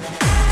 Bye.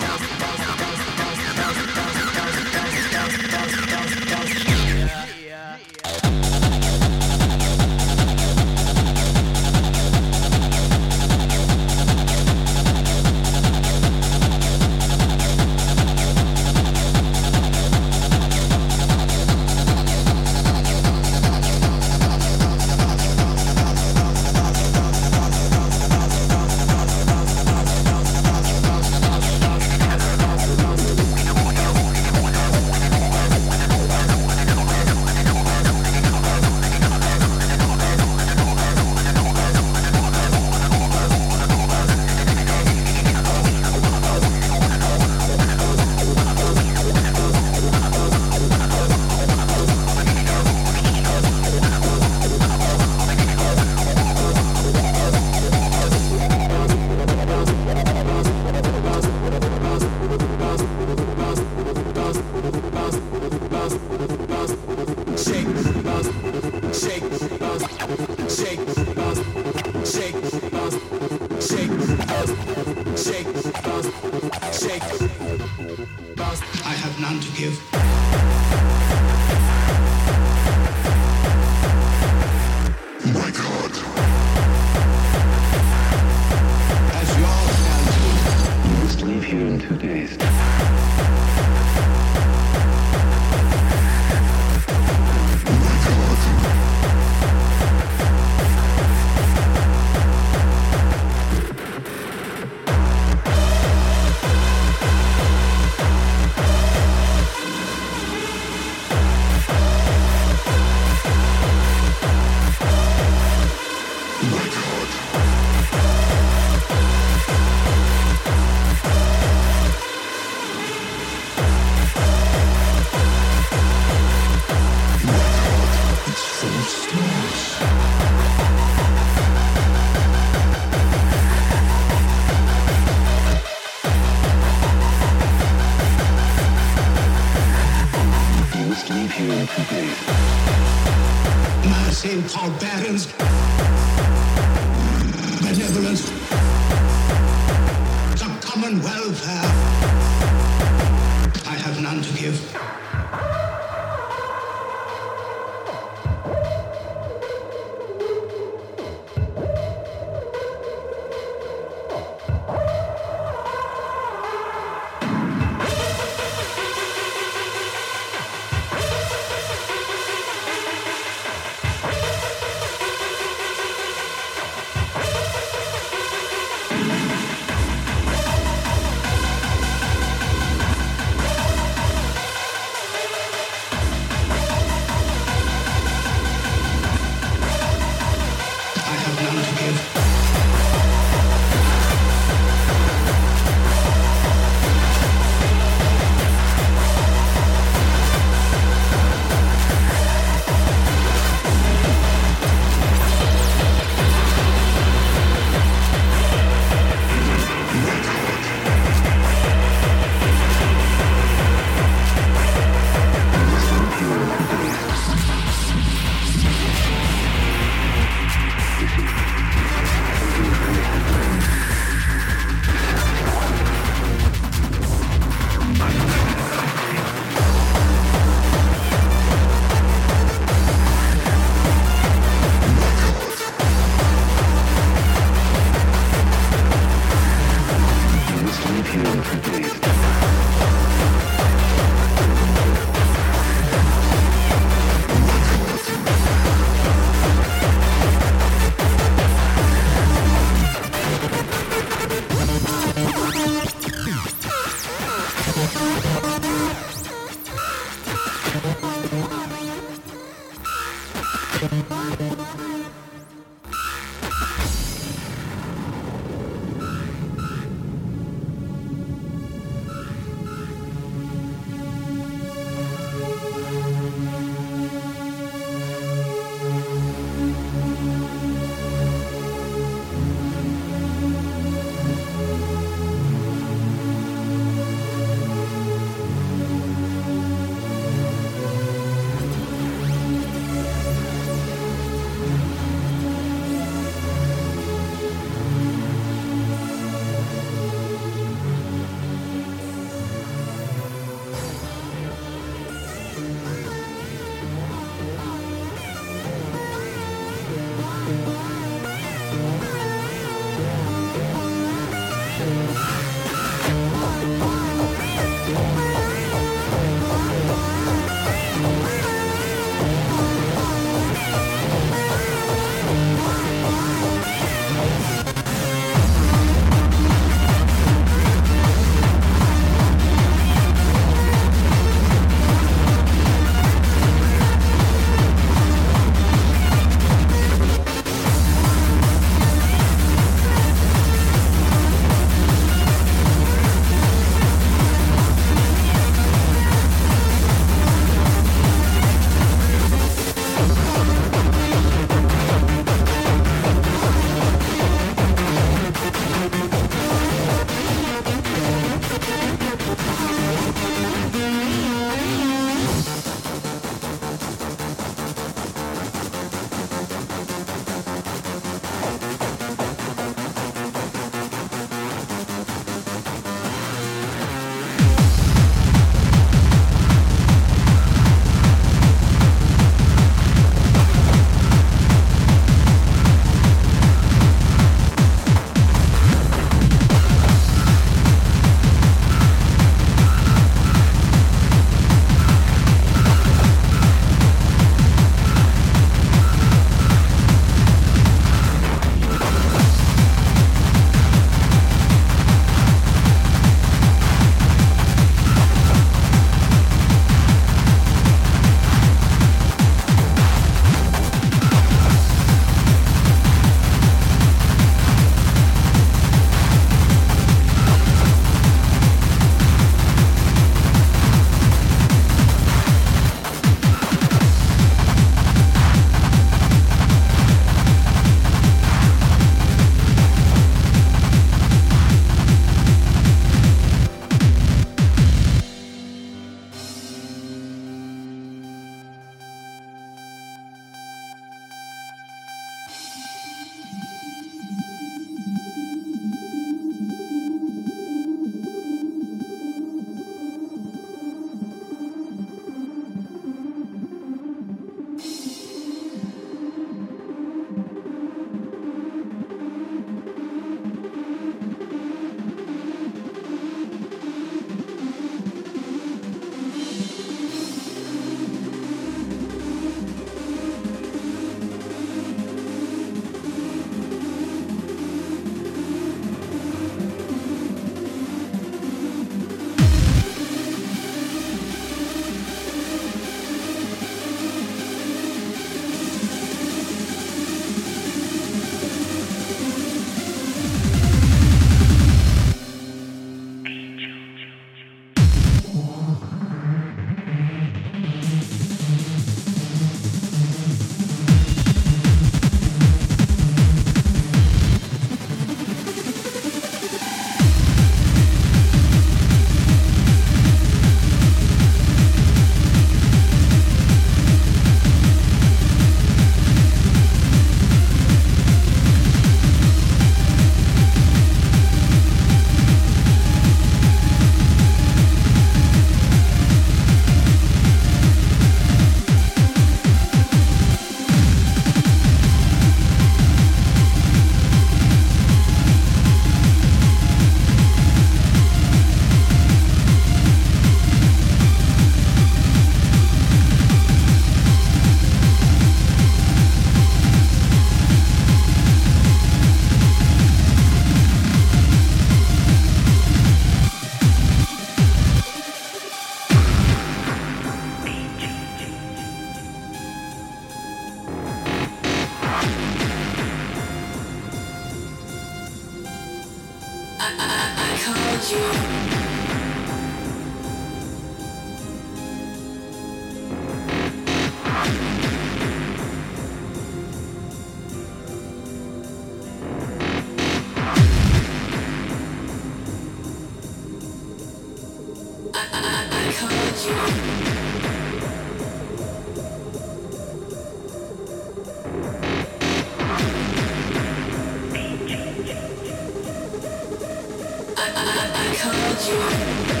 called you.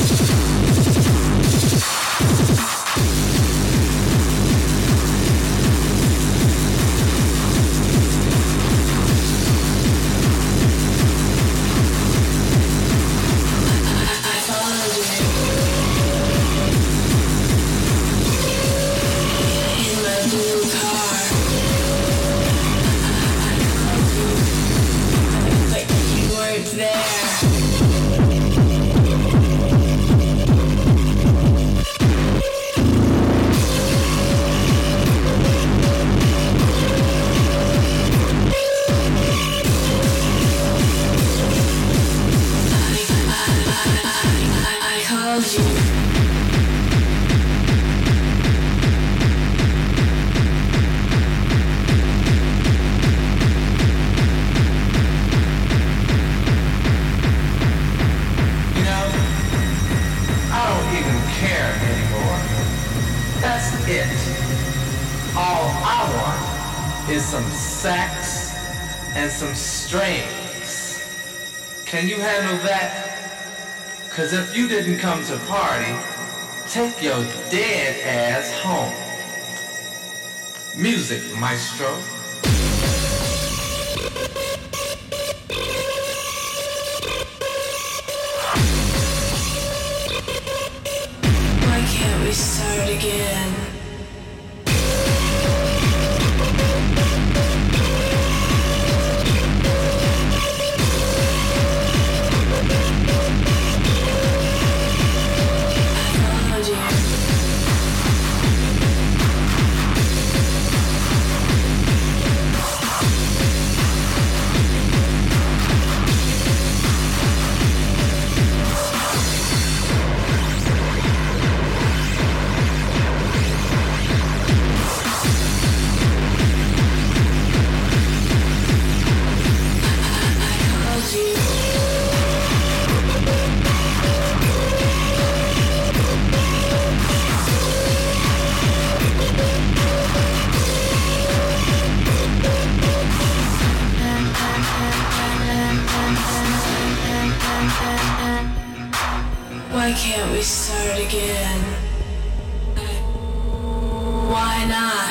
is some sax and some strings. Can you handle that? Cause if you didn't come to party, take your dead ass home. Music, maestro. Why can't we start again? Why can't we start again? Why not?